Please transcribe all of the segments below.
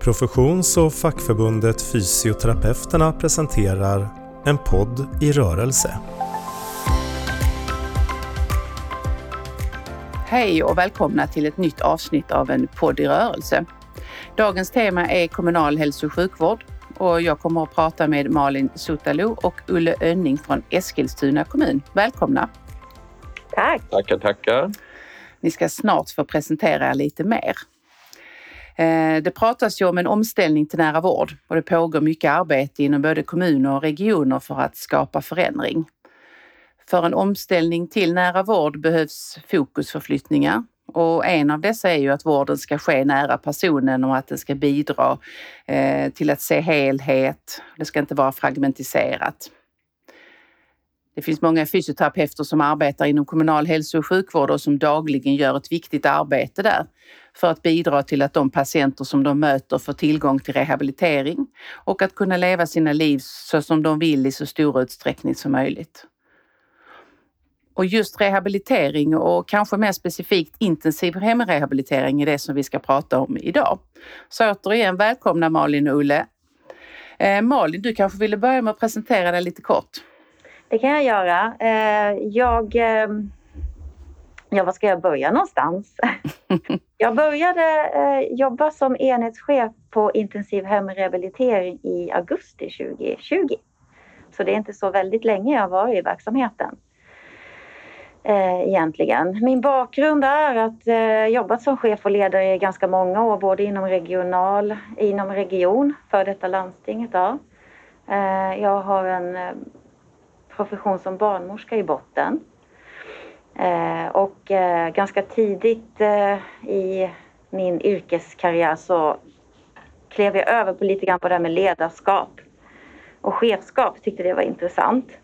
Professions och fackförbundet Fysioterapeuterna presenterar En podd i rörelse. Hej och välkomna till ett nytt avsnitt av En podd i rörelse. Dagens tema är kommunal hälso och sjukvård och jag kommer att prata med Malin Sutalo och Ulle Önning från Eskilstuna kommun. Välkomna! Tack! Tackar, tackar! Ni ska snart få presentera er lite mer. Eh, det pratas ju om en omställning till nära vård och det pågår mycket arbete inom både kommuner och regioner för att skapa förändring. För en omställning till nära vård behövs fokusförflyttningar och en av dessa är ju att vården ska ske nära personen och att den ska bidra eh, till att se helhet. Det ska inte vara fragmentiserat. Det finns många fysioterapeuter som arbetar inom kommunal hälso och sjukvård och som dagligen gör ett viktigt arbete där för att bidra till att de patienter som de möter får tillgång till rehabilitering och att kunna leva sina liv så som de vill i så stor utsträckning som möjligt. Och just rehabilitering och kanske mer specifikt intensiv hemrehabilitering är det som vi ska prata om idag. Så återigen välkomna Malin och Ulle. Eh, Malin, du kanske ville börja med att presentera dig lite kort? Det kan jag göra. Eh, jag... Eh, ja, var ska jag börja någonstans? jag började eh, jobba som enhetschef på intensiv hemrehabilitering i augusti 2020. Så det är inte så väldigt länge jag har varit i verksamheten. Egentligen. Min bakgrund är att eh, jobbat som chef och ledare i ganska många år, både inom regional, inom region, för detta landstinget. Då. Jag har en profession som barnmorska i botten. Eh, och eh, ganska tidigt eh, i min yrkeskarriär så klev jag över på lite grann på det här med ledarskap och chefskap, tyckte det var intressant.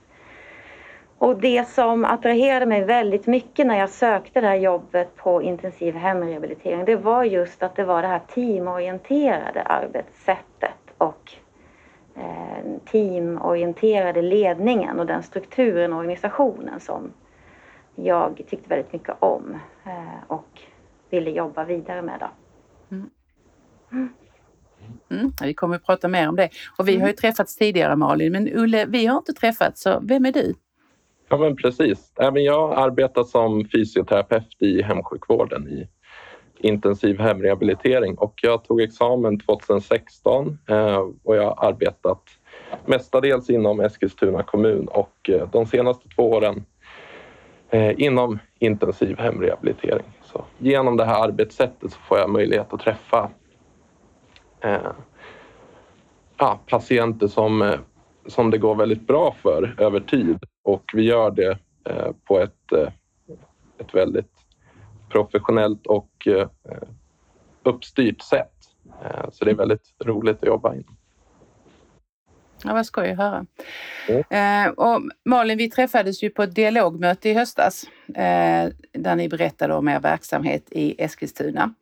Och det som attraherade mig väldigt mycket när jag sökte det här jobbet på intensiv hemrehabilitering, det var just att det var det här teamorienterade arbetssättet och teamorienterade ledningen och den strukturen och organisationen som jag tyckte väldigt mycket om eh, och ville jobba vidare med. Då. Mm. Mm, vi kommer att prata mer om det. Och vi har ju mm. träffats tidigare Malin, men Ulle, vi har inte träffats, så vem är du? Ja men precis. Även jag arbetar som fysioterapeut i hemsjukvården i intensiv hemrehabilitering och jag tog examen 2016 eh, och jag har arbetat mestadels inom Eskilstuna kommun och eh, de senaste två åren eh, inom intensiv hemrehabilitering. Så genom det här arbetssättet så får jag möjlighet att träffa ja, patienter som, som det går väldigt bra för över tid och vi gör det på ett, ett väldigt professionellt och eh, uppstyrt sätt. Eh, så det är väldigt roligt att jobba inom. Ja, vad skoj att höra. Mm. Eh, och Malin, vi träffades ju på ett dialogmöte i höstas eh, där ni berättade om er verksamhet i Eskilstuna.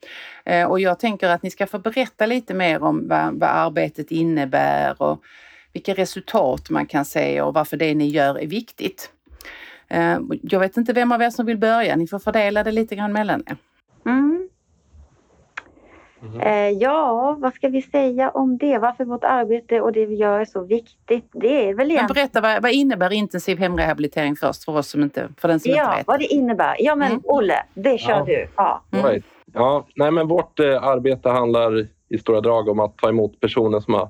Eh, och jag tänker att ni ska få berätta lite mer om vad, vad, arbetet innebär och vilka resultat man kan se och varför det ni gör är viktigt. Eh, jag vet inte vem av er som vill börja. Ni får fördela det lite grann mellan er. Mm. Mm. Ja, vad ska vi säga om det? Varför vårt arbete och det vi gör är så viktigt? Det är väl egentligen... Men berätta, vad, vad innebär intensiv hemrehabilitering först för oss som inte, för den som ja, inte vet? vad det innebär. Ja, men mm. Olle, det kör ja. du. Ja. Mm. ja, nej men vårt eh, arbete handlar i stora drag om att ta emot personer som har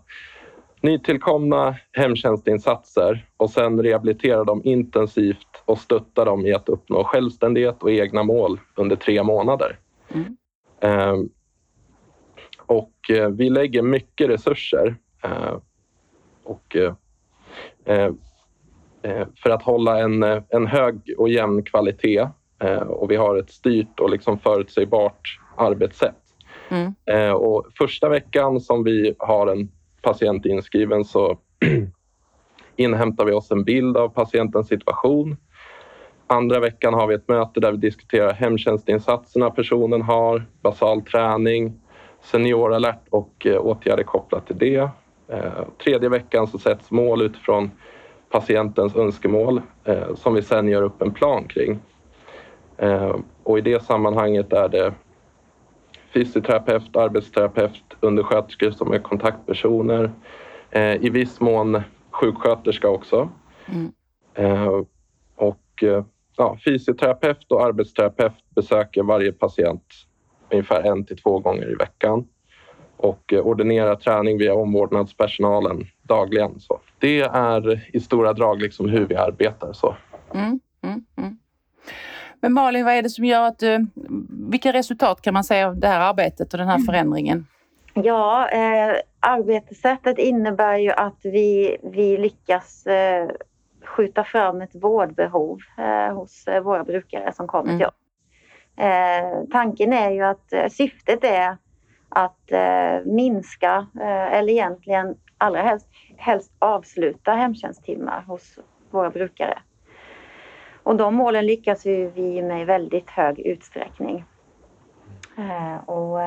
nytillkomna hemtjänstinsatser och sen rehabilitera dem intensivt och stötta dem i att uppnå självständighet och egna mål under tre månader. Mm. Eh, och eh, vi lägger mycket resurser eh, och, eh, eh, eh, för att hålla en, en hög och jämn kvalitet och vi har ett styrt och liksom förutsägbart arbetssätt. Mm. och första veckan som vi har en patient inskriven så inhämtar vi oss en bild av patientens situation. Andra veckan har vi ett möte där vi diskuterar hemtjänstinsatserna personen har, basal träning, senioralert och eh, åtgärder kopplat till det. Eh, tredje veckan så sätts mål utifrån patientens önskemål eh, som vi sen gör upp en plan kring. Och i det sammanhanget är det fysioterapeut, arbetsterapeut, undersköterskor som är kontaktpersoner. I viss mån sjuksköterska också. Mm. Och ja, fysioterapeut och arbetsterapeut besöker varje patient ungefär en till två gånger i veckan och ordinerar träning via omvårdnadspersonalen dagligen. Så det är i stora drag liksom hur vi arbetar. Så. Mm, mm, mm. Men Malin, vad är det som gör att du... Vilka resultat kan man säga av det här arbetet och den här mm. förändringen? Ja, eh, arbetssättet innebär ju att vi, vi lyckas eh, skjuta fram ett vårdbehov eh, hos eh, våra brukare som kommer mm. till oss. Eh, tanken är ju att eh, syftet är att eh, minska eller egentligen allra helst, helst avsluta hemtjänsttimmar hos våra brukare. Och de målen lyckas vi med i väldigt hög utsträckning. Och,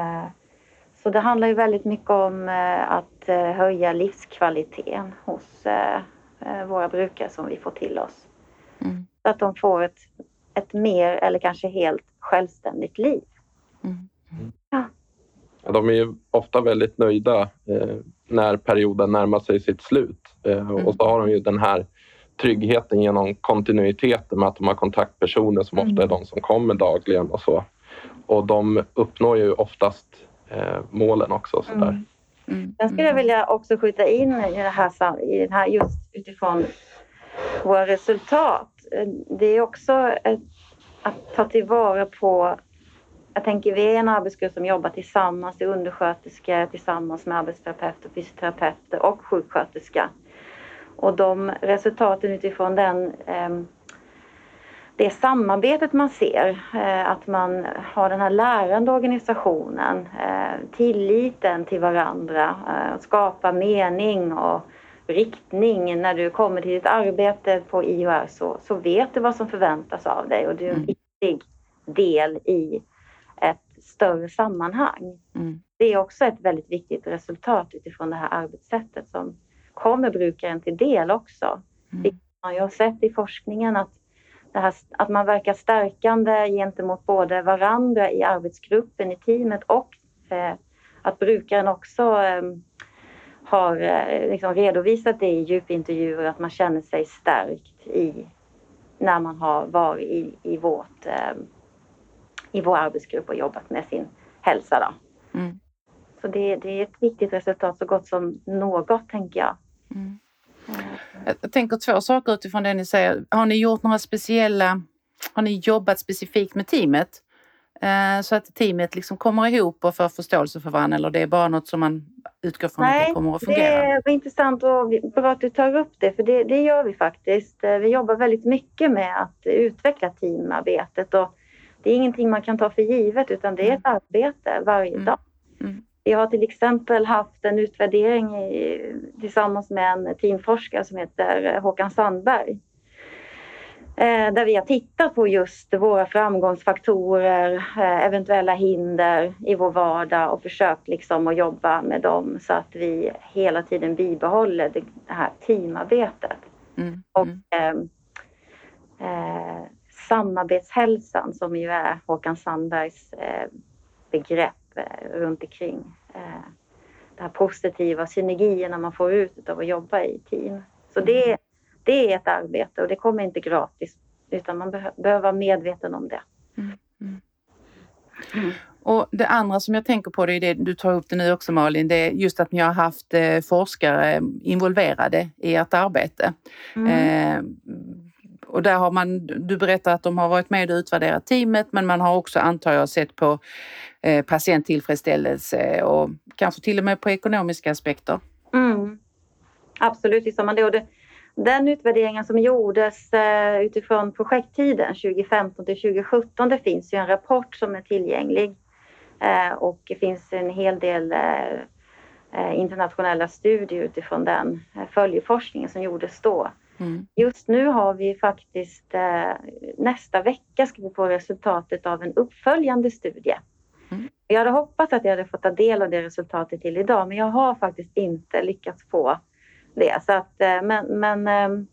så det handlar ju väldigt mycket om att höja livskvaliteten hos Eh, våra brukare som vi får till oss. Mm. Så att de får ett, ett mer eller kanske helt självständigt liv. Mm. Ja. De är ju ofta väldigt nöjda eh, när perioden närmar sig sitt slut. Eh, mm. Och så har de ju den här tryggheten genom kontinuiteten med att de har kontaktpersoner som ofta är mm. de som kommer dagligen och så. Och de uppnår ju oftast eh, målen också. Sådär. Mm. Mm. Sen skulle jag vilja också skjuta in i det här, i den här just utifrån våra resultat. Det är också ett, att ta tillvara på jag tänker vi är en arbetsgrupp som jobbar tillsammans, det är undersköterskor tillsammans med arbetsterapeuter, fysioterapeuter och sjuksköterska. Och de resultaten utifrån den eh, det samarbetet man ser, eh, att man har den här lärande organisationen, eh, tilliten till varandra, eh, skapa mening och riktning. När du kommer till ditt arbete på IOR så, så vet du vad som förväntas av dig och du är en mm. viktig del i ett större sammanhang. Mm. Det är också ett väldigt viktigt resultat utifrån det här arbetssättet som kommer brukaren till del också. Mm. Jag har sett i forskningen att här, att man verkar stärkande gentemot både varandra i arbetsgruppen, i teamet och eh, att brukaren också eh, har eh, liksom redovisat det i djupintervjuer, att man känner sig stärkt i, när man har varit i, i, vårt, i vår arbetsgrupp och jobbat med sin hälsa. Då. Mm. Så det, det, är ett viktigt resultat så gott som något, tänker jag. Mm. Jag tänker två saker utifrån det ni säger. Har ni gjort några speciella, har ni jobbat specifikt med teamet? Eh, så att teamet liksom kommer ihop och får förståelse för varandra eller det är bara något som man utgår från Nej, att det kommer att fungera? Nej, det är intressant och bra att du tar upp det för det, det gör vi faktiskt. Eh, vi jobbar väldigt mycket med att utveckla teamarbetet och det är ingenting man kan ta för givet utan det är ett arbete varje mm. dag. Mm. Vi har till exempel haft en utvärdering i, tillsammans med en teamforskare som heter Håkan Sandberg. Eh, där vi har tittat på just våra framgångsfaktorer, eh, eventuella hinder i vår vardag och försökt liksom att jobba med dem så att vi hela tiden bibehåller det här teamarbetet. Mm. Mm. Och eh, eh, samarbetshälsan som ju är Håkan Sandbergs eh, begrepp runt omkring eh, det här positiva synergierna man får ut av att jobba i team. Så det, mm. det är ett arbete och det kommer inte gratis utan man beh behöver vara medveten om det. Mm. Mm. mm. Och det andra som jag tänker på, det är det du tar upp det nu också Malin, det är just att ni har haft eh, forskare involverade i ert arbete. Mm. Eh, och där har man, du berättar att de har varit med och utvärderat teamet men man har också antar jag sett på eh, patienttillfredsställelse och kanske till och med på ekonomiska aspekter. Mm. Absolut, visst man det. Och det. Den utvärderingen som gjordes eh, utifrån projekttiden 2015 till 2017, det finns ju en rapport som är tillgänglig eh, och det finns en hel del eh, eh, internationella studier utifrån den eh, följeforskningen som gjordes då. Mm. Just nu har vi faktiskt eh, nästa vecka ska vi få resultatet av en uppföljande studie. Mm. Jag hade hoppats att jag hade fått ta del av det resultatet till idag, men jag har faktiskt inte lyckats få det. Så att, eh, men, men eh,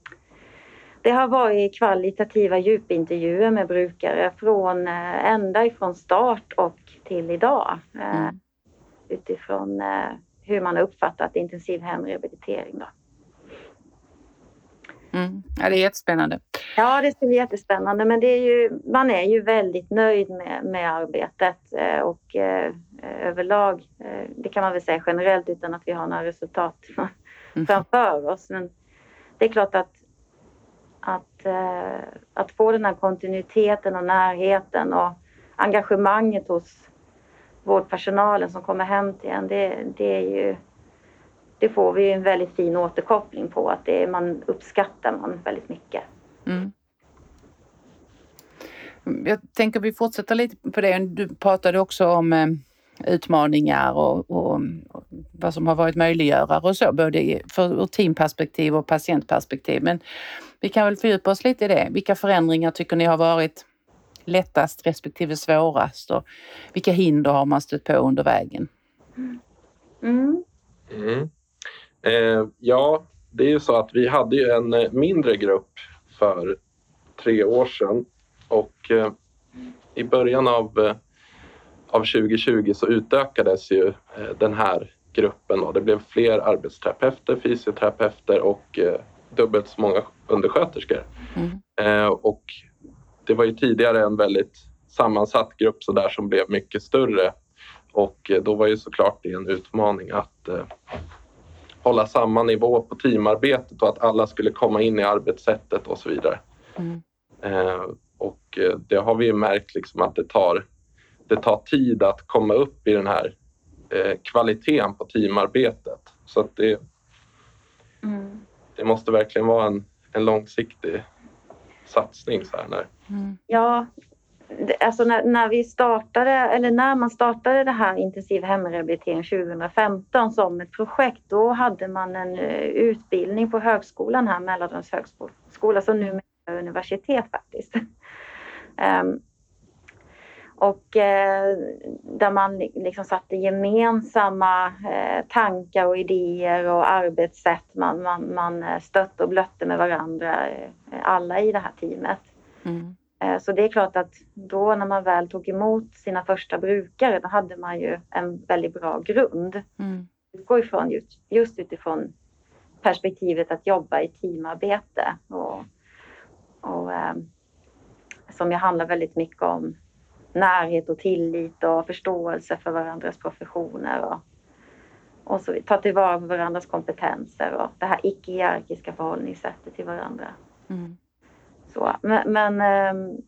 det har varit kvalitativa djupintervjuer med brukare från ända ifrån start och till idag. Mm. Utifrån hur man har uppfattat intensiv hemrehabilitering. Då. Mm. Ja, det är jättespännande. Ja, det ska bli jättespännande. Men det är ju, man är ju väldigt nöjd med, med arbetet och eh, överlag, eh, det kan man väl säga generellt utan att vi har några resultat mm. framför oss. Men det är klart att, att, eh, att få den här kontinuiteten och närheten och engagemanget hos vårdpersonalen som kommer hem till en, det, det är ju det får vi en väldigt fin återkoppling på att det man uppskattar man väldigt mycket. Mm. Jag tänker vi fortsätter lite på det. Du pratade också om eh, utmaningar och, och, och, vad som har varit möjliggörare och så, både för, ur teamperspektiv och patientperspektiv. Men vi kan väl fördjupa oss lite i det. Vilka förändringar tycker ni har varit lättast respektive svårast och vilka hinder har man stött på under vägen? Mm. Mm. Eh, ja, det är ju så att vi hade ju en eh, mindre grupp för tre år sedan och eh, i början av, eh, av 2020 så utökades ju eh, den här gruppen. Då. Det blev fler arbetsterapeuter, fysioterapeuter och dubbelt så många undersköterskor. Mm. och det var ju tidigare en väldigt sammansatt grupp så där som blev mycket större och då var ju såklart det en utmaning att hålla samma nivå på teamarbetet och att alla skulle komma in i arbetssättet och så vidare. Mm. Eh, och eh, det har vi ju märkt liksom att det tar, det tar tid att komma upp i den här eh, kvaliteten på teamarbetet. Så att det, mm. det måste verkligen vara en, en långsiktig satsning. Så här när... Mm. Ja, alltså när, när, vi startade, eller när man startade det här intensiv hemrehabilitering 2015 som ett projekt, då hade man en eh, utbildning på högskolan här, Mälardalens högskola, som numera är universitet faktiskt. um, och eh, där man liksom satte gemensamma eh, tankar och idéer och arbetssätt. Man, man, man eh, stötte och blötte med varandra, eh, alla i det här teamet. Mm. Eh, så det är klart att då när man väl tog emot sina första brukare, då hade man ju en väldigt bra grund. Mm. Utgå ifrån just, just utifrån perspektivet att jobba i teamarbete och, och eh, som ju handlar väldigt mycket om närhet och tillit och förståelse för varandras professioner och, och så ta tillvara på varandras kompetenser och det här icke-hierarkiska förhållningssättet till varandra. Mm. Så, men, men eh,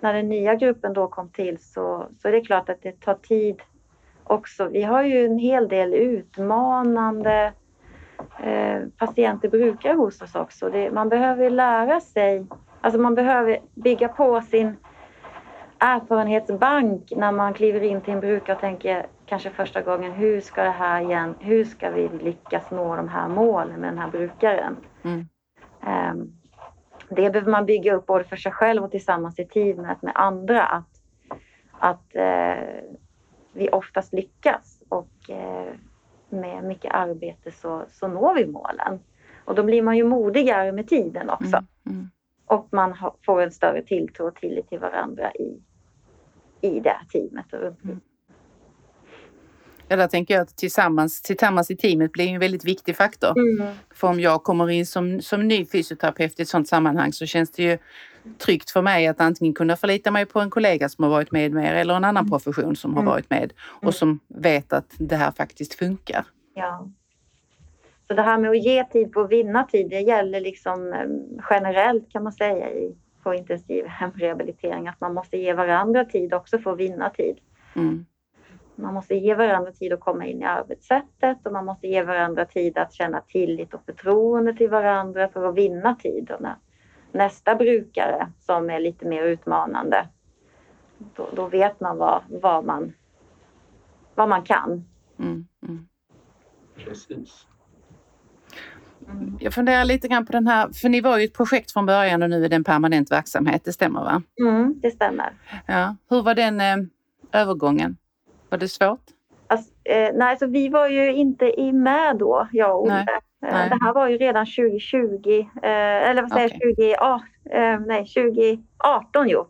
när den nya gruppen då kom till så, så är det klart att det tar tid också. Vi har ju en hel del utmanande eh, patienter, brukare hos oss också. Det, man behöver lära sig, alltså man behöver bygga på sin erfarenhetsbank när man kliver in till en brukare och tänker kanske första gången hur ska det här igen, hur ska vi lyckas nå de här målen med den här brukaren? Mm. Um, det behöver man bygga upp både för sig själv och tillsammans i teamet med andra. Att, att eh, vi oftast lyckas och eh, med mycket arbete så, så når vi målen. Och då blir man ju modigare med tiden också. Mm, mm. Och man har, får en större tilltro och tillit till varandra i, i det här teamet. Och mm. Där tänker jag att tillsammans, tillsammans i teamet blir en väldigt viktig faktor. Mm. För om jag kommer in som, som ny fysioterapeut i ett sådant sammanhang så känns det ju tryggt för mig att antingen kunna förlita mig på en kollega som har varit med mer eller en annan mm. profession som har mm. varit med och mm. som vet att det här faktiskt funkar. Ja. Så det här med att ge tid på att vinna tid, det gäller liksom eh, generellt kan man säga i, på intensiv hemrehabilitering att man måste ge varandra tid också för att vinna tid. Mm. Man måste ge varandra tid att komma in i arbetssättet och man måste ge varandra tid att känna tillit och förtroende till varandra för att vinna tid. Och nästa brukare som är lite mer utmanande, då, då vet man vad, vad, man, vad man kan. Mm, mm. Precis. Mm. Jag funderar lite grann på den här, för ni var ju ett projekt från början och nu är det en permanent verksamhet, det stämmer va? Mm, det stämmer. Ja. Hur var den eh, övergången? Var det svårt? Alltså, eh, nej, alltså, vi var ju inte i med då, jag och Olle. Eh, det här var ju redan 2020, eh, eller vad säger okay. 20, ah, nej, 2018 jo.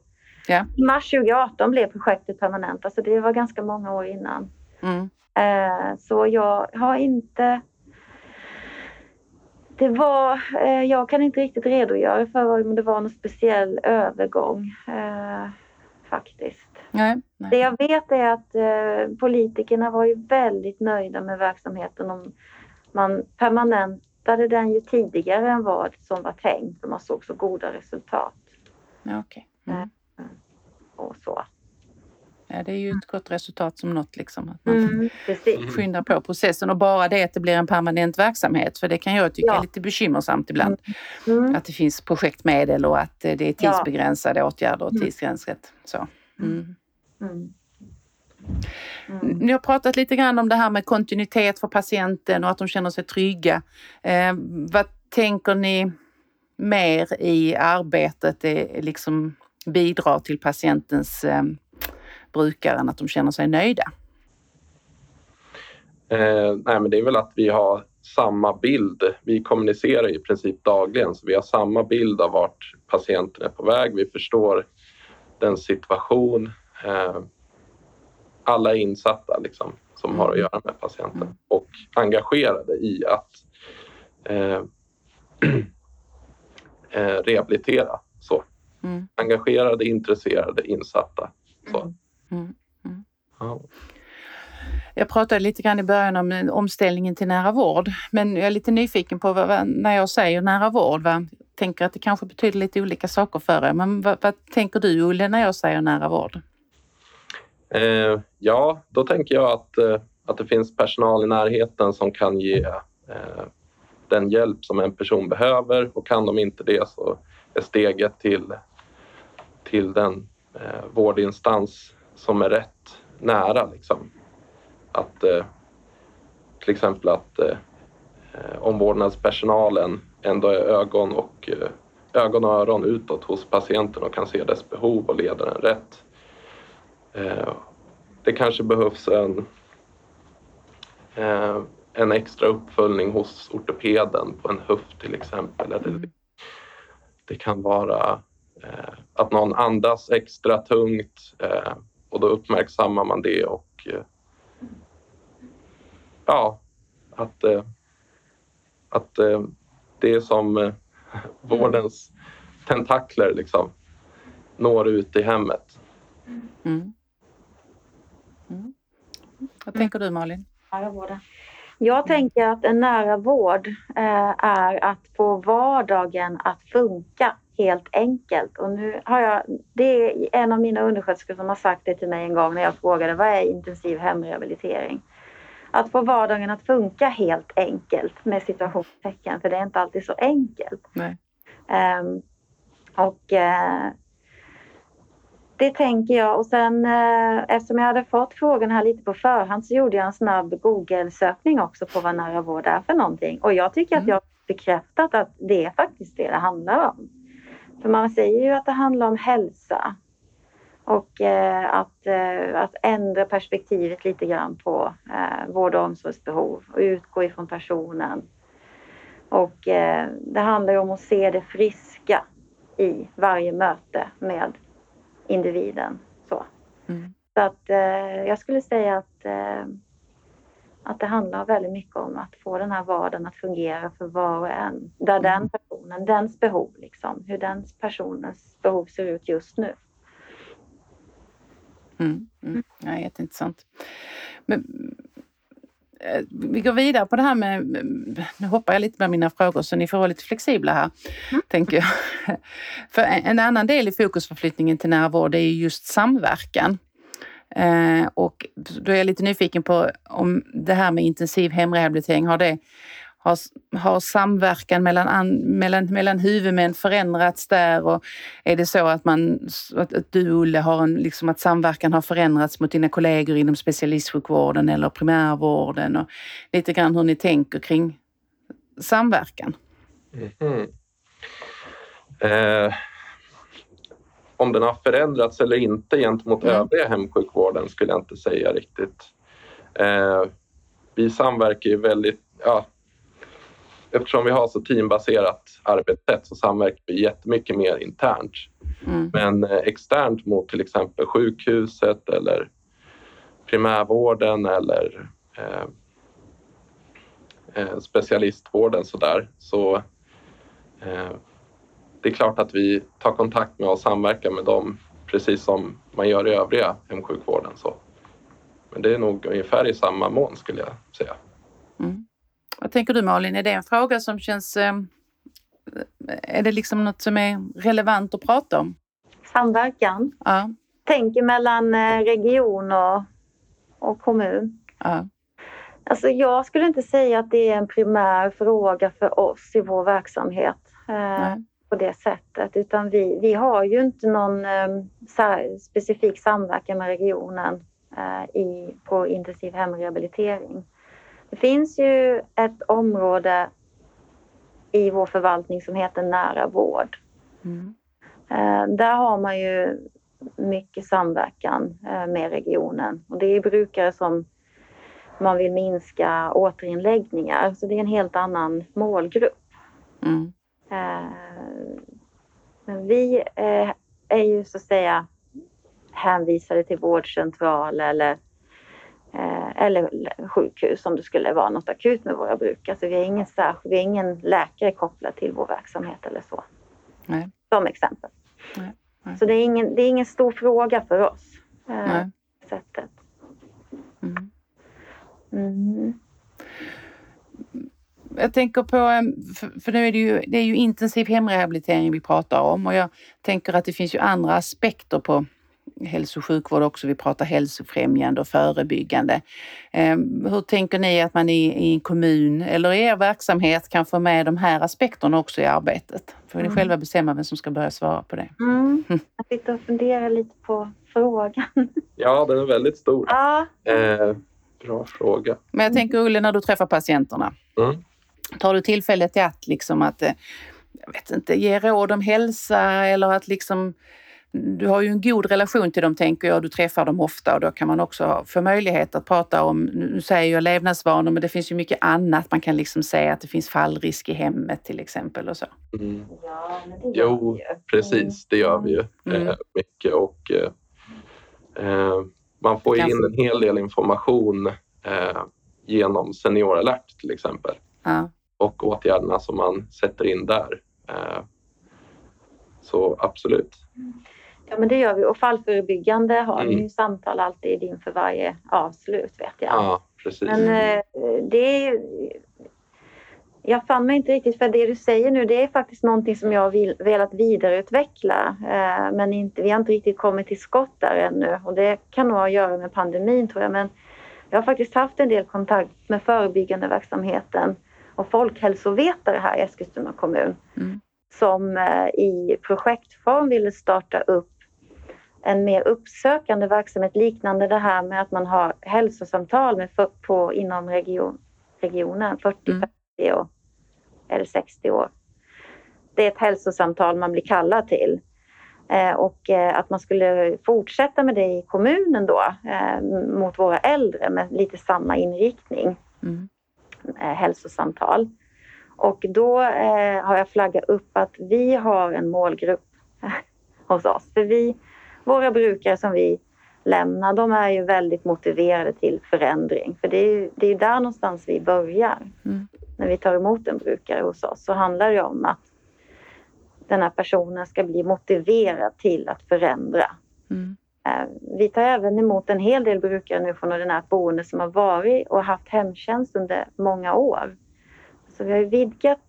Ja. I mars 2018 blev projektet permanent, alltså det var ganska många år innan. Mm. Eh, så jag har inte... Det var, eh, jag kan inte riktigt redogöra för om det var någon speciell övergång eh, faktiskt. Nej. Det Nej. jag vet är att eh, politikerna var ju väldigt nöjda med verksamheten. Om man permanentade den ju tidigare än vad som var tänkt och man såg så goda resultat Ja, okej. Mm. och så. Ja, det är ju ett gott resultat som något liksom. Att man Mm, precis. skyndar på processen och bara det att det blir en permanent verksamhet. För det kan jag tycka Ja. är lite bekymmersamt ibland. Mm. Att det finns projektmedel och att eh, det är Ja. tidsbegränsade åtgärder och Mm. tidsgränset. Så. Mm. Mm. Ni har pratat lite grann om det här med kontinuitet för patienten och att de känner sig trygga. Eh, vad tänker ni mer i arbetet är liksom bidrar till patientens eh, brukaren att de känner sig nöjda? Eh, nej, men det är väl att vi har samma bild. Vi kommunicerar i princip dagligen så vi har samma bild av vart patienten är på väg. Vi förstår den situation. Eh, alla insatta liksom, som har att göra med patienten och engagerade i att eh, eh, rehabilitera. Så. Mm. Engagerade, intresserade, insatta. Så. Mm. Ja. Jag pratade lite grann i början om eh, omställningen till nära vård, men jag är lite nyfiken på vad, när jag säger nära vård. Va? tänker att det kanske betyder lite olika saker för er. Men vad, vad tänker du Olle när jag säger nära vård? Eh, ja, då tänker jag att, eh, att det finns personal i närheten som kan ge eh, den hjälp som en person behöver och kan de inte det så är steget till, till den eh, vårdinstans som är rätt nära. Liksom. Att, eh, till exempel att eh, eh, omvårdnadspersonalen ändå är ögon och, ögon och öron utåt hos patienten och kan se dess behov och leda den rätt. Det kanske behövs en, en extra uppföljning hos ortopeden på en höft till exempel. Mm. Det kan vara att någon andas extra tungt och då uppmärksammar man det och ja, att, eh, att eh, det är som eh, vårdens tentakler liksom når ut i hemmet. Mm. Mm. Vad tänker du Malin? nära vården. Jag tänker att en nära vård är att få vardagen att funka helt enkelt. Och nu har jag, det är en av mina undersköterskor som har sagt det till mig en gång när jag frågade vad är intensiv hemrehabilitering? Att få vardagen att funka helt enkelt med situationstecken, för det är inte alltid så enkelt. Ehm, och eh, det tänker jag. Och sen eh, eftersom jag hade fått frågan här lite på förhand så gjorde jag en snabb Google-sökning också på vad nära vård är för någonting. Och jag tycker att Mm. jag har bekräftat att det är faktiskt det det handlar om. För man säger ju att det handlar om hälsa. Och eh, att, eh, att ändra perspektivet lite grann på eh, vård och omsorgsbehov och utgå ifrån personen. Och eh, det handlar ju om att se det friska i varje möte med individen. Så, Mm. så att eh, jag skulle säga att, eh, att det handlar väldigt mycket om att få den här vardagen att fungera för var och en. Där den personen, dens behov liksom, hur den personens behov ser ut just nu. Mm. Mm. Ja, jätteintressant. Men, eh, vi går vidare på det här med, nu hoppar jag lite med mina frågor så ni får vara lite flexibla här, tänker jag. För en annan del i fokusförflyttningen till nära vård är ju just samverkan. Eh, och då är jag lite nyfiken på om det här med intensiv hemrehabilitering, har det har, har samverkan mellan, an, mellan, mellan huvudmän förändrats där och är det så att, man, att, att du Olle har en, liksom att samverkan har förändrats mot dina kollegor inom specialistsjukvården eller primärvården och lite grann hur ni tänker kring samverkan? Mhm. Eh, om den har förändrats eller inte gentemot Mm. övriga hemsjukvården skulle jag inte säga riktigt. Eh, vi samverkar ju väldigt... Ja, eftersom vi har så teambaserat arbetssätt så samverkar vi jättemycket mer internt. Mm. Men eh, externt mot till exempel sjukhuset eller primärvården eller eh, eh, specialistvården så där. Så eh, det är klart att vi tar kontakt med och samverkar med dem precis som man gör i övriga hemsjukvården. Så. Men det är nog ungefär i samma mån skulle jag säga. Vad tänker du Malin, är det en fråga som känns... Eh, är det liksom något som är relevant att prata om? Samverkan? Ja. Tänker mellan eh, region och, och kommun? Ja. Alltså jag skulle inte säga att det är en primär fråga för oss i vår verksamhet eh, på det sättet. Utan vi, vi har ju inte någon eh, specifik samverkan med regionen eh, i, på intensiv hemrehabilitering. Det finns ju ett område i vår förvaltning som heter nära vård. Mm. Eh, där har man ju mycket samverkan eh, med regionen och det är brukare som man vill minska återinläggningar så det är en helt annan målgrupp. Mm. Eh, men vi är ju så att säga hänvisade till vårdcentral eller eller sjukhus om det skulle vara något akut med våra brukare. Så vi har ingen, särskild, vi har ingen läkare kopplad till vår verksamhet eller så. Nej. Som exempel. Nej. Nej. Så det är, ingen, det är ingen stor fråga för oss. Eh, Nej. Sättet. Mm. Mm. Jag tänker på, eh, för nu är det ju, det är ju intensiv hemrehabilitering vi pratar om och jag tänker att det finns ju andra aspekter på hälso och sjukvård också. Vi pratar hälsofrämjande och förebyggande. Ehm, hur tänker ni att man i, en kommun eller i er verksamhet kan få med de här aspekterna också i arbetet? Får ni mm. själva bestämma vem som ska börja svara på det. Mm. Jag sitter och funderar lite på frågan. Ja, den är väldigt stor. Ja. Eh, bra fråga. Men jag tänker Ulle, när du träffar patienterna. Mm. Tar du tillfället i att liksom att eh, jag vet inte, ge råd om hälsa eller att liksom du har ju en god relation till dem tänker jag, du träffar dem ofta och då kan man också få möjlighet att prata om, nu säger jag levnadsvanor, men det finns ju mycket annat. Man kan liksom säga att det finns fallrisk i hemmet till exempel och så. Mm. Ja, jo, precis, det gör vi ju mm. eh, mycket och eh, eh man får ju in en hel del information eh, genom Senior alert till exempel. Ja. Och åtgärderna som man sätter in där. Eh, så absolut. Mm. Ja men det gör vi och fallförebyggande har mm. ju samtal alltid inför varje avslut vet jag. Ja, precis. Men eh, det är jag fann mig inte riktigt för det du säger nu det är faktiskt någonting som jag har velat vidareutveckla eh, men inte, vi har inte riktigt kommit till skott där ännu och det kan nog ha att göra med pandemin tror jag men jag har faktiskt haft en del kontakt med förebyggande verksamheten och folkhälsovetare här i Eskilstuna kommun mm. som eh, i projektform ville starta upp en mer uppsökande verksamhet liknande det här med att man har hälsosamtal med för, på, inom region, regionen, 40, mm. 50 år, eller 60 år. Det är ett hälsosamtal man blir kallad till. Eh, och eh, att man skulle fortsätta med det i kommunen då eh, mot våra äldre med lite samma inriktning. Mm. Eh, hälsosamtal. Och då eh, har jag flaggat upp att vi har en målgrupp hos oss. För vi våra brukare som vi lämnar, de är ju väldigt motiverade till förändring. För det är ju det är där någonstans vi börjar. Mm. När vi tar emot en brukare hos oss så handlar det om att den här personen ska bli motiverad till att förändra. Mm. Eh, vi tar även emot en hel del brukare nu från ordinärt boende som har varit och haft hemtjänst under många år. Så vi har vidgat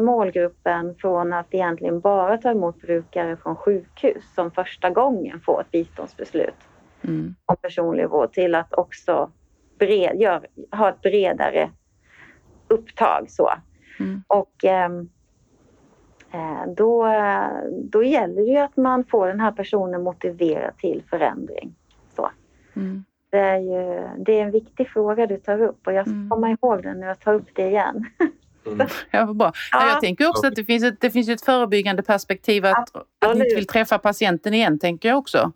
målgruppen från att egentligen bara ta emot brukare från sjukhus som första gången får ett biståndsbeslut mm. om personlig vård till att också bred, gör, ha ett bredare upptag. Så. Mm. Och ehm, eh, då, då gäller det ju att man får den här personen motiverad till förändring. Så. Mm. Det, är ju, det är en viktig fråga du tar upp och jag ska mm. komma ihåg den när jag tar upp det igen. Mm. Ja, bra. Ja. Jag tänker också att det finns ett, det finns ett förebyggande perspektiv att, att ni inte vill träffa patienten igen, tänker jag också.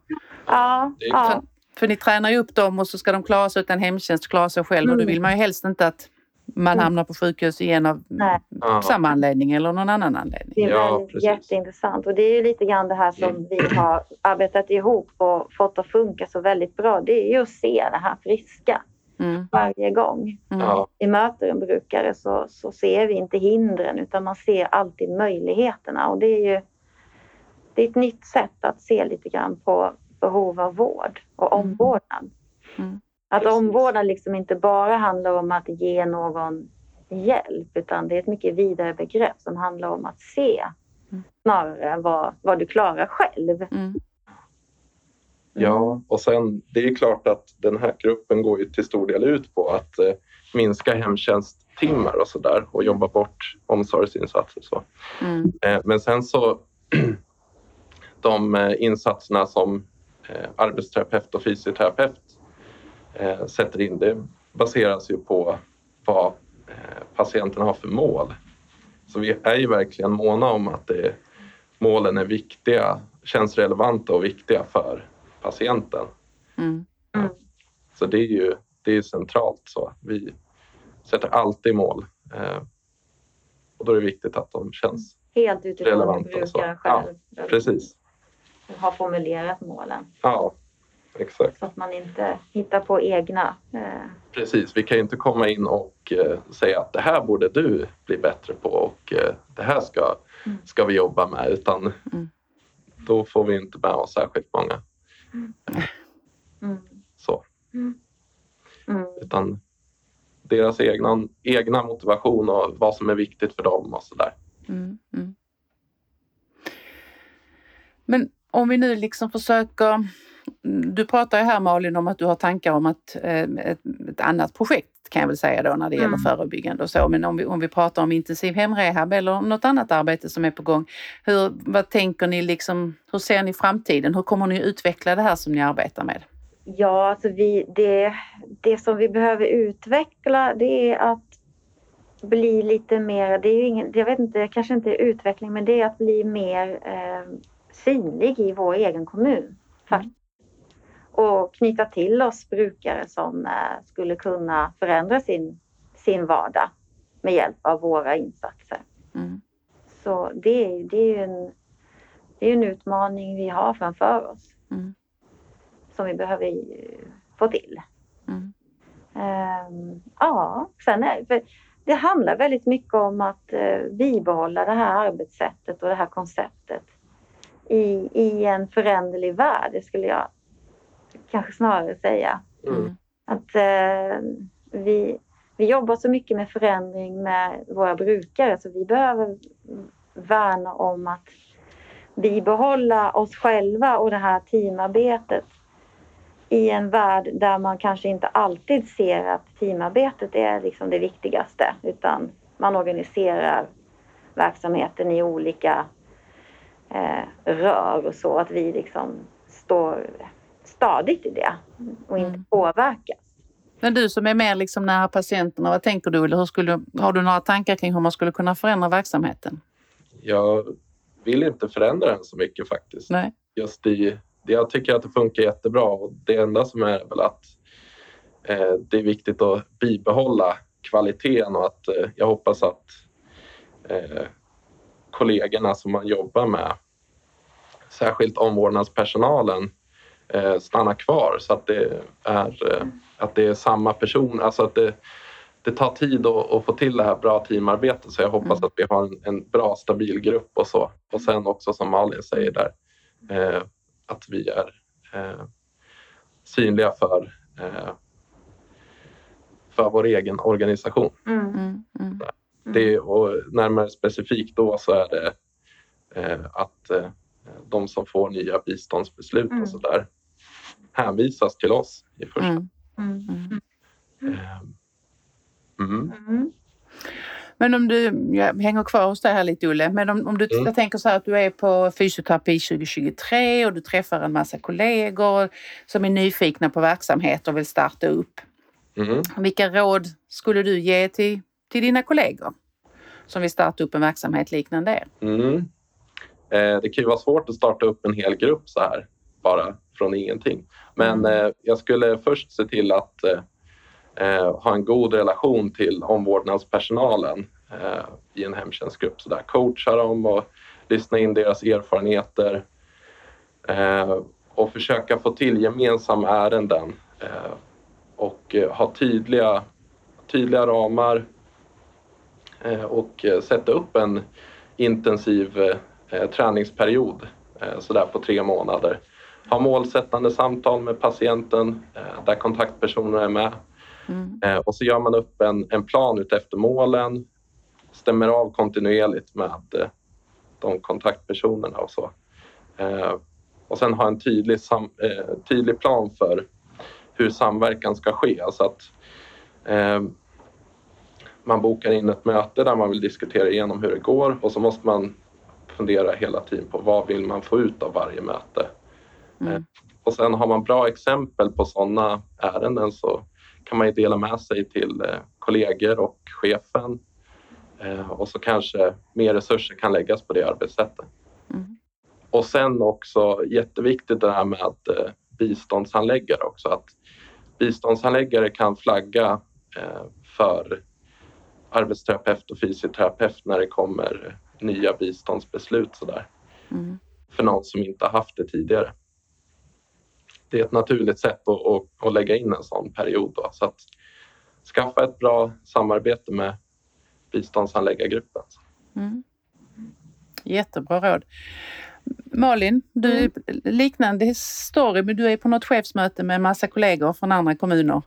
Ja. ja. För, för, ni tränar ju upp dem och så ska de klara sig utan hemtjänst, klara sig själv mm. och då mm. vill man ju helst inte att man Mm. hamnar på sjukhus igen av Nej. Samma anledning eller någon annan anledning. Det är Ja, jätteintressant och det är ju lite grann det här som vi har arbetat ihop och fått att funka så väldigt bra. Det är ju att se det här friska Mm. varje gång. Mm. Vi möter en brukare så, så ser vi inte hindren utan man ser alltid möjligheterna och det är ju det är ett nytt sätt att se lite grann på behov av vård och Mm. omvårdnad. Mm. Att Precis. omvårdnad liksom inte bara handlar om att ge någon hjälp utan det är ett mycket vidare begrepp som handlar om att se Mm. snarare än vad, vad du klarar själv. Mm. Ja, och sen det är klart att den här gruppen går ju till stor del ut på att eh, minska hemtjänsttimmar och så där och jobba bort omsorgsinsatser. Så. Mm. Eh, Men sen så de eh, insatserna som eh, arbetsterapeut och fysioterapeut eh, sätter in det baseras ju på vad eh, patienten har för mål. Så vi är ju verkligen måna om att det, målen är viktiga, känns relevanta och viktiga för patienten. Mm. Mm. Så det är ju det är centralt så. Vi sätter alltid mål. Eh, och då är det viktigt att de känns Helt utifrån Relevanta och så. brukaren Ja, själv precis. har formulerat målen. Ja, exakt. Så att man inte hittar på egna. Eh, Precis. Vi kan ju inte komma in och eh, säga att det här borde du bli bättre på och eh, det här ska, Mm. ska vi jobba med utan Mm. då får vi inte med oss särskilt många mm, Så, mm, utan deras egna, egna motivation och vad som är viktigt för dem och sådär. Mm. Mm. Men om vi nu liksom försöker... Du pratar ju här Malin om att du har tankar om att, eh, ett, ett annat projekt kan jag väl säga då när det gäller Mm. förebyggande och så. Men om vi, om vi pratar om intensiv hemrehab eller något annat arbete som är på gång. Hur, vad tänker ni liksom, hur ser ni framtiden? Hur kommer ni utveckla det här som ni arbetar med? Ja, alltså vi, det, det som vi behöver utveckla det är att bli lite mer, det är ingen, jag vet inte, kanske inte utveckling, men det är att bli mer eh, synlig i vår egen kommun. Faktiskt. Och knyta till oss brukare som eh, skulle kunna förändra sin, sin vardag med hjälp av våra insatser. Mm. Så det, är- det är ju en, det är en utmaning vi har framför oss Mm. som vi behöver eh, få till. Mm. Ehm, ja, sen är, det handlar väldigt mycket om att eh, bibehålla det här arbetssättet och det här konceptet i, i en föränderlig värld, det skulle jag kanske snarare säga. Mm. Att eh, vi, vi jobbar så mycket med förändring med våra brukare så vi behöver värna om att bibehålla oss själva och det här teamarbetet i en värld där man kanske inte alltid ser att teamarbetet är liksom det viktigaste utan man organiserar verksamheten i olika eh, rör och så att vi liksom står stadigt i det och inte Mm. påverkas. Men du som är mer liksom nära patienterna, vad tänker du? Eller hur skulle, har du några tankar kring hur man skulle kunna förändra verksamheten? Jag vill inte förändra den så mycket faktiskt. Nej. Just i, jag tycker att det funkar jättebra och det enda som är väl att eh, det är viktigt att bibehålla kvaliteten och att eh, jag hoppas att eh, kollegorna som man jobbar med, särskilt omvårdnadspersonalen, eh, stannar kvar så att det är, eh, att det är samma person, alltså att det, det tar tid att, att få till det här bra teamarbetet så jag hoppas Mm. att vi har en, en bra stabil grupp och så. Och sen också som Malin säger där, eh, att vi är eh, synliga för, eh, för vår egen organisation. Mm. Mm. Mm. Det, och närmare specifikt då så är det eh, att eh, de som får nya biståndsbeslut Mm. och så där hänvisas till oss i första Mm. Mm. Mm. eh, mm. Mm. Men om du, jag hänger kvar hos dig här lite Olle, men om, om du Mm. jag tänker så här att du är på fysioterapi 2023 och du träffar en massa kollegor som är nyfikna på verksamhet och vill starta upp. Mm. Vilka råd skulle du ge till, till dina kollegor som vill starta upp en verksamhet liknande er? Mm. Eh, det kan ju vara svårt att starta upp en hel grupp så här bara från ingenting. Men Mm. eh, jag skulle först se till att eh, eh, ha en god relation till omvårdnadspersonalen eh, i en hemtjänstgrupp. Så där, coacha dem och lyssna in deras erfarenheter eh, och försöka få till gemensamma ärenden eh, och ha tydliga, tydliga ramar och sätta upp en intensiv träningsperiod sådär på tre månader. Ha målsättande samtal med patienten där kontaktpersoner är med. Mm. Och så gör man upp en, en plan utefter målen, stämmer av kontinuerligt med de kontaktpersonerna och så. Och sen ha en tydlig, sam, tydlig plan för hur samverkan ska ske. Alltså att eh, man bokar in ett möte där man vill diskutera igenom hur det går och så måste man fundera hela tiden på vad vill man få ut av varje möte. Mm. Eh, och sen har man bra exempel på sådana ärenden så kan man ju dela med sig till eh, kollegor och chefen eh, och så kanske mer resurser kan läggas på det arbetssättet. Mm. Och sen också jätteviktigt det här med att biståndshandläggare också. Att biståndshandläggare kan flagga för arbetsterapeut och fysioterapeut när det kommer nya biståndsbeslut sådär. Mm. För någon som inte haft det tidigare. Det är ett naturligt sätt att, att, att lägga in en sån period. Då. Så att skaffa ett bra samarbete med biståndshandläggargruppen. Mm. Jättebra råd. Malin, du mm. liknande story, men du är på något chefsmöte med massa kollegor från andra kommuner.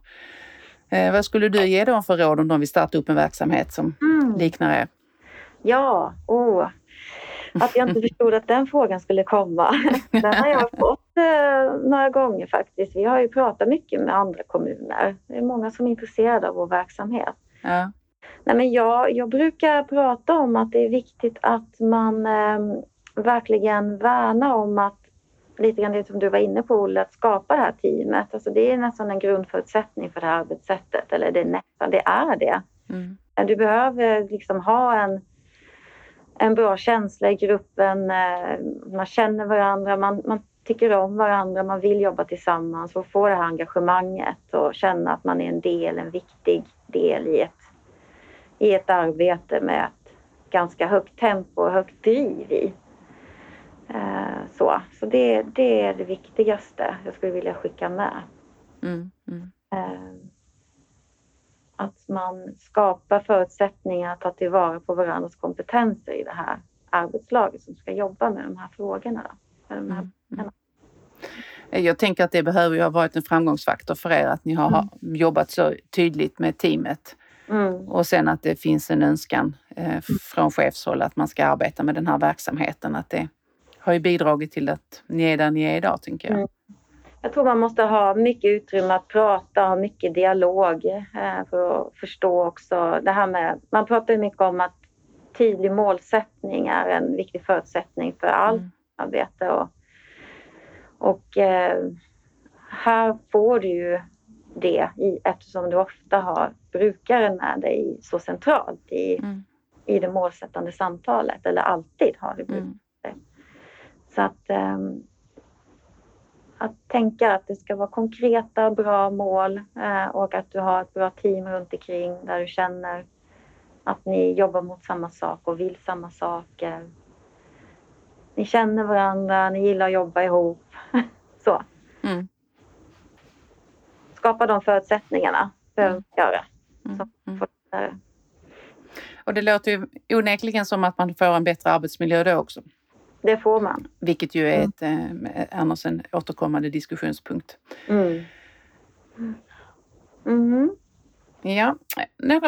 Eh, vad skulle du ge dem för råd om de vill starta upp en verksamhet som mm. liknar er? Ja, åh. Att jag inte förstod att den frågan skulle komma. Den har jag fått några gånger faktiskt. Vi har ju pratat mycket med andra kommuner. Det är många som är intresserade av vår verksamhet. Ja. Nej, men jag, jag brukar prata om att det är viktigt att man eh, verkligen värna om att lite grann det som du var inne på Olle, att skapa det här teamet. Alltså det är nästan en grundförutsättning för det här arbetssättet. Eller det är nästan, det är det. Mm. Du behöver liksom ha en, en bra känsla i gruppen. Eh, man känner varandra, man, man tycker om varandra, man vill jobba tillsammans och få det här engagemanget och känna att man är en del, en viktig del i ett, i ett arbete med ett ganska högt tempo och högt driv i. Eh, så så det, det är det viktigaste jag skulle vilja skicka med. Mm, mm. Eh, att man skapar förutsättningar att ta tillvara på varandras kompetenser i det här arbetslaget som ska jobba med de här frågorna. Då, de här mm, mm. Jag tänker att det behöver ju ha varit en framgångsfaktor för er att ni har mm. jobbat så tydligt med teamet. Mm. Och sen att det finns en önskan eh, från chefshåll att man ska arbeta med den här verksamheten. Att det, har ju bidragit till att ni är där ni är idag, tänker jag. Mm. Jag tror man måste ha mycket utrymme att prata, ha mycket dialog eh, för att förstå också det här med... Man pratar ju mycket om att tydlig målsättning är en viktig förutsättning för allt mm. arbete. Och, och eh, här får du ju det i, eftersom du ofta har brukaren med dig så centralt i, mm. i det målsättande samtalet, eller alltid har du brukaren. Mm. Så att, um, att tänka att det ska vara konkreta, bra mål uh, och att du har ett bra team runt omkring där du känner att ni jobbar mot samma sak och vill samma saker. Ni känner varandra, ni gillar att jobba ihop. Så. Mm. Skapa de förutsättningarna behöver mm. göra. Mm. mm. Och det låter ju onekligen som att man får en bättre arbetsmiljö då också. Det får man. Vilket ju är mm. ett, eh, annars en återkommande diskussionspunkt. Mm. Mm. Ja,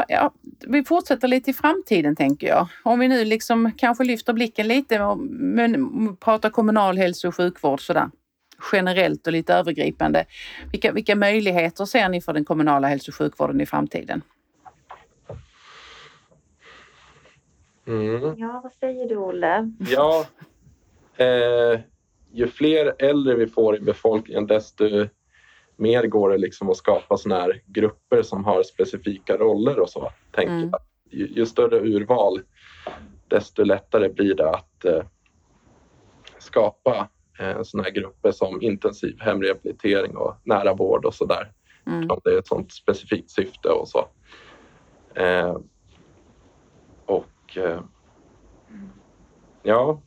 ja, vi fortsätter lite i framtiden tänker jag. Om vi nu liksom kanske lyfter blicken lite och pratar kommunal hälso och sjukvård sådär generellt och lite övergripande. Vilka, vilka möjligheter ser ni för den kommunala hälso och sjukvården i framtiden? Mm. Ja, vad säger du Olle? Ja, eh, ju fler äldre vi får i befolkningen desto mer går det liksom att skapa såna här grupper som har specifika roller och så. Tänker mm. Ju, ju, större urval desto lättare blir det att eh, skapa eh, såna här grupper som intensiv hemrehabilitering och nära vård och sådär. Mm. Om det är ett sånt specifikt syfte och så. Eh, och eh, ja,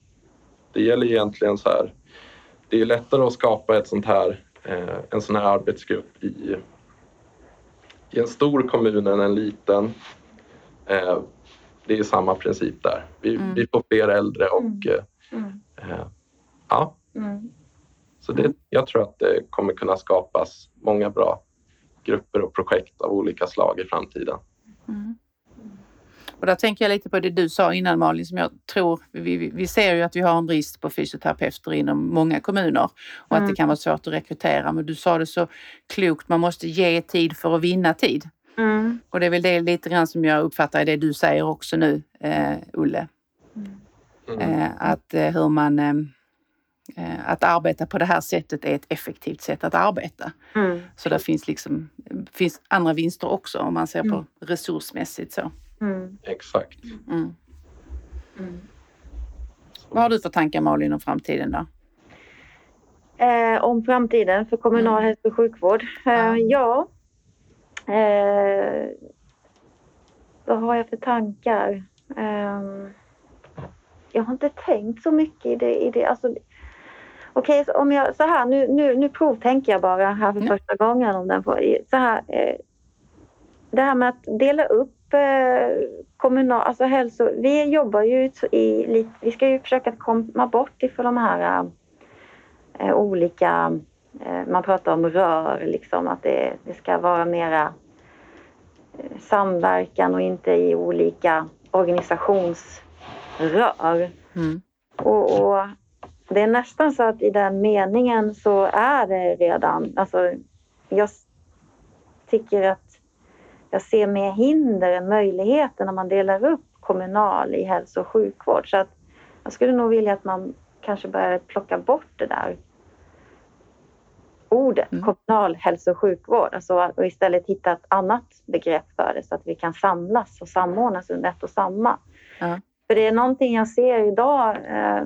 det gäller egentligen så här. Det är lättare att skapa ett sånt här, eh, en sån här arbetsgrupp i, i en stor kommun än en liten. Eh, det är samma princip där. Vi, mm. vi får fler äldre och mm. Eh, mm. ja. Mm. Så det, jag tror att det kommer kunna skapas många bra grupper och projekt av olika slag i framtiden. Mm. Och där tänker jag lite på det du sa innan Malin som jag tror, vi, vi ser ju att vi har en brist på fysioterapeuter inom många kommuner och mm. att det kan vara svårt att rekrytera. Men du sa det så klokt, man måste ge tid för att vinna tid. Mm. Och det är väl det lite grann som jag uppfattar i det du säger också nu, eh, Ulle. Mm. Eh, att eh, hur man eh, att arbeta på det här sättet är ett effektivt sätt att arbeta. Mm. Så det finns liksom finns andra vinster också om man ser på mm. resursmässigt så. Mm. Exakt. Mm. Mm. Vad har du för tankar Malin om framtiden då? Eh, om framtiden för kommunal mm. hälso och sjukvård? Eh, ja. Eh, vad har jag för tankar? Eh, jag har inte tänkt så mycket i det. I det. Alltså, Okej, okay, om jag, så här, nu, nu, nu provtänker jag bara här för första gången om den får, så här, eh, det här med att dela upp eh, kommunal, alltså hälso, vi jobbar ju i, vi ska ju försöka komma bort ifrån de här eh, olika, eh, man pratar om rör liksom, att det, det ska vara mera eh, samverkan och inte i olika organisationsrör. Mm. Och, och, det är nästan så att i den meningen så är det redan, alltså jag tycker att jag ser mer hinder än möjligheter när man delar upp kommunal i hälso och sjukvård. Så att jag skulle nog vilja att man kanske börjar plocka bort det där ordet mm. kommunal hälso och sjukvård alltså, och istället hitta ett annat begrepp för det så att vi kan samlas och samordnas under ett och samma. Mm. För det är någonting jag ser idag eh,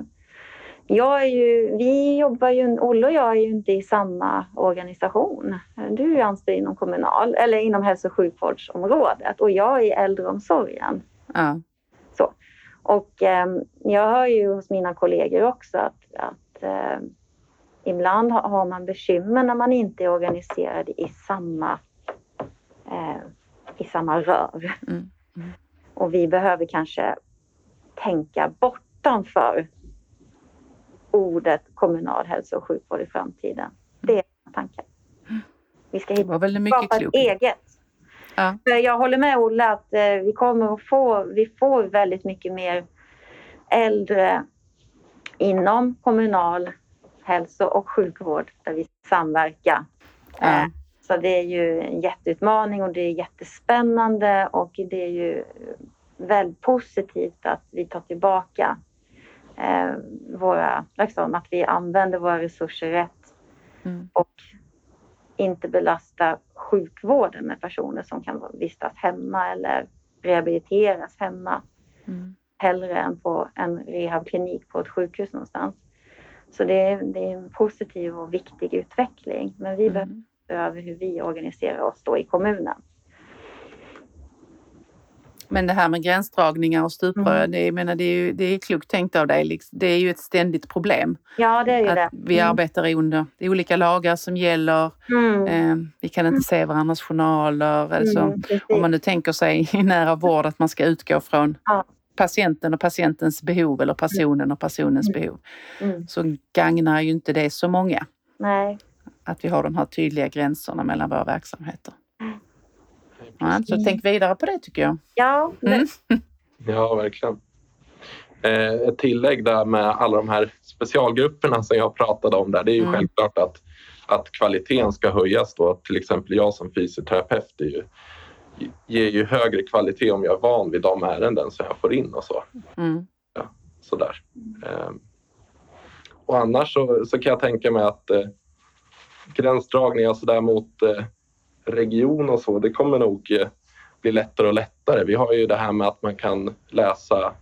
jag är ju, vi jobbar ju, Olle och jag är ju inte i samma organisation. Du är anställd inom kommunal eller inom hälso och sjukvårdsområdet och jag är i äldreomsorgen. Ja. Så. Och eh, jag hör ju hos mina kollegor också att, att eh, ibland har man bekymmer när man inte är organiserad i samma, eh, i samma rör. Mm. Mm. Och vi behöver kanske tänka bortanför ordet kommunal hälso och sjukvård i framtiden. Det är tanken. Vi ska hitta, skapa ett eget. Ja. Jag håller med Olle att eh, vi kommer att få, vi får väldigt mycket mer äldre inom kommunal hälso och sjukvård där vi samverkar. Ja. Eh, så det är ju en jätteutmaning och det är jättespännande och det är ju väldigt positivt att vi tar tillbaka eh, våra, liksom, att vi använder våra resurser rätt mm. och inte belasta sjukvården med personer som kan vistas hemma eller rehabiliteras hemma mm. hellre än på en rehabklinik på ett sjukhus någonstans. Så det är, det är en positiv och viktig utveckling. Men vi mm. behöver hur vi organiserar oss då i kommunen. Men det här med gränsdragningar och stuprör, mm. det, menar, det, är ju, det är klokt tänkt av dig. Liksom. Det är ju ett ständigt problem. Ja, det är ju att det. Vi mm. arbetar under det är olika lagar som gäller. Mm. Eh, vi kan inte se varandras journaler. Alltså, om man nu tänker sig i nära vård att man ska utgå från ja. patienten och patientens behov eller personen och personens mm. behov. Mm. Så gagnar ju inte det så många. Nej. Att vi har de här tydliga gränserna mellan våra verksamheter. Ja, så tänk vidare på det tycker jag. Ja, mm. ja verkligen. Eh, ett tillägg där med alla de här specialgrupperna som jag pratade om där. Det är ju mm. självklart att, att kvaliteten ska höjas då. Till exempel jag som fysioterapeut är ju, ger ju högre kvalitet om jag är van vid de ärenden som jag får in och så. Mm. Ja, sådär. Eh, och annars så, så, kan jag tänka mig att eh, gränsdragningar sådär mot eh, region och så, det kommer nog eh, bli lättare och lättare. Vi har ju det här med att man kan läsa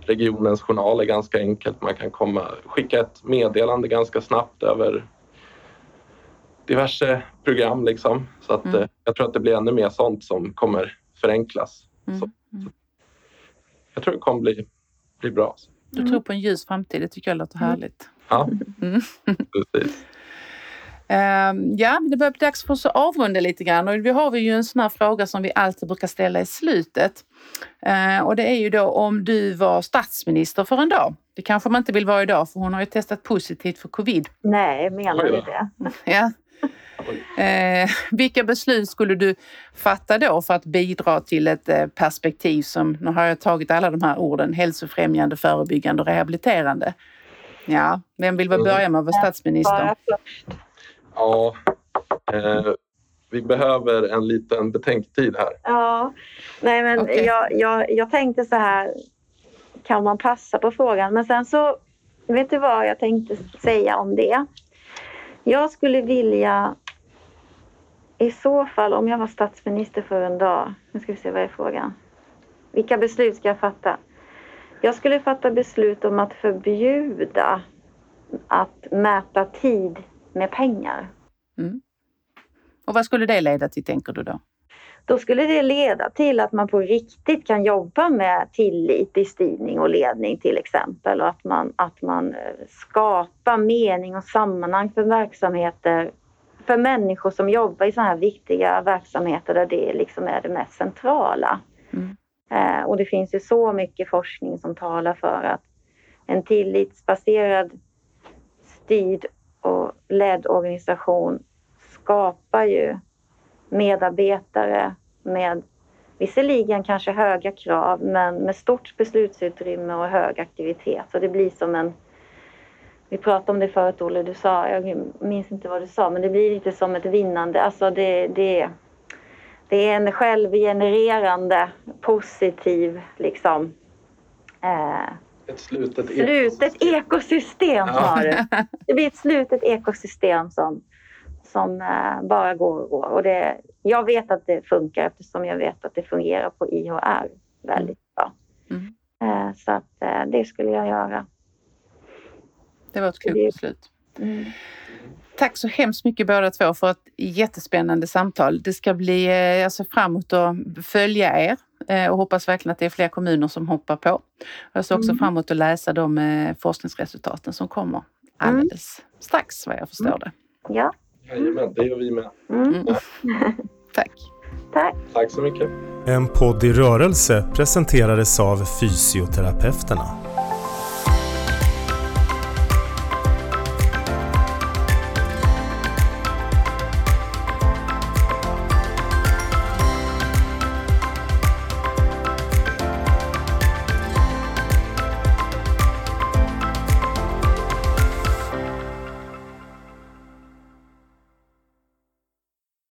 regionens journaler ganska enkelt. Man kan komma, skicka ett meddelande ganska snabbt över diverse program liksom. Så att, Mm. eh, jag tror att det blir ännu mer sånt som kommer förenklas. Mm. Så, jag tror det kommer bli, bli bra. Du tror på en ljus framtid, det tycker jag låter härligt. Ja, Mm. precis. Ehm, ja, det börjar bli dags för oss att avrunda lite grann och vi har ju en sån här fråga som vi alltid brukar ställa i slutet. Eh, och det är ju då om du var statsminister för en dag. Det kanske man inte vill vara idag för hon har ju testat positivt för covid. Nej, menar du det? Ja. Eh, vilka beslut skulle du fatta då för att bidra till ett eh, perspektiv som, nu har jag tagit alla de här orden, hälsofrämjande, förebyggande och rehabiliterande. Ja, vem vill Mm. börja med att vara statsminister? Ja, eh, vi behöver en liten betänketid här. Ja, nej men Okej. jag, jag, jag tänkte så här, kan man passa på frågan? Men sen så, vet du vad jag tänkte säga om det? Jag skulle vilja, i så fall om jag var statsminister för en dag, nu ska vi se vad är frågan. Vilka beslut ska jag fatta? Jag skulle fatta beslut om att förbjuda att mäta tid med pengar. Och vad skulle det leda till tänker du då? Då skulle det leda till att man på riktigt kan jobba med tillit i styrning och ledning till exempel och att man, att man eh, skapar mening och sammanhang för verksamheter för människor som jobbar i sådana här viktiga verksamheter där det liksom är det mest centrala. Mm. Eh, och det finns ju så mycket forskning som talar för att en tillitsbaserad styrd och ledd organisation skapar ju medarbetare med visserligen kanske höga krav men med stort beslutsutrymme och hög aktivitet. Så det blir som en... Vi pratade om det förut Olle, du sa, jag minns inte vad du sa, men det blir lite som ett vinnande. Alltså det, det, det är en självgenererande, positiv liksom eh, ett slutet slutet ekosystem Ja. snarare. Det blir ett slutet ekosystem som, som eh, bara går och går. Och det, jag vet att det funkar eftersom jag vet att det fungerar på IHR väldigt bra. Mm. Eh, så att eh, det skulle jag göra. Det var ett klokt beslut. Tack så hemskt mycket båda två för ett jättespännande samtal. Det ska bli, eh, jag ser fram emot att följa er eh, och hoppas verkligen att det är fler kommuner som hoppar på. Jag ser också Mm. fram emot att läsa de eh, forskningsresultaten som kommer alldeles strax vad jag förstår det. Ja, Jajamän, det gör vi med. mm. Tack! tack. Tack så mycket. En podd i rörelse presenterades av Fysioterapeuterna.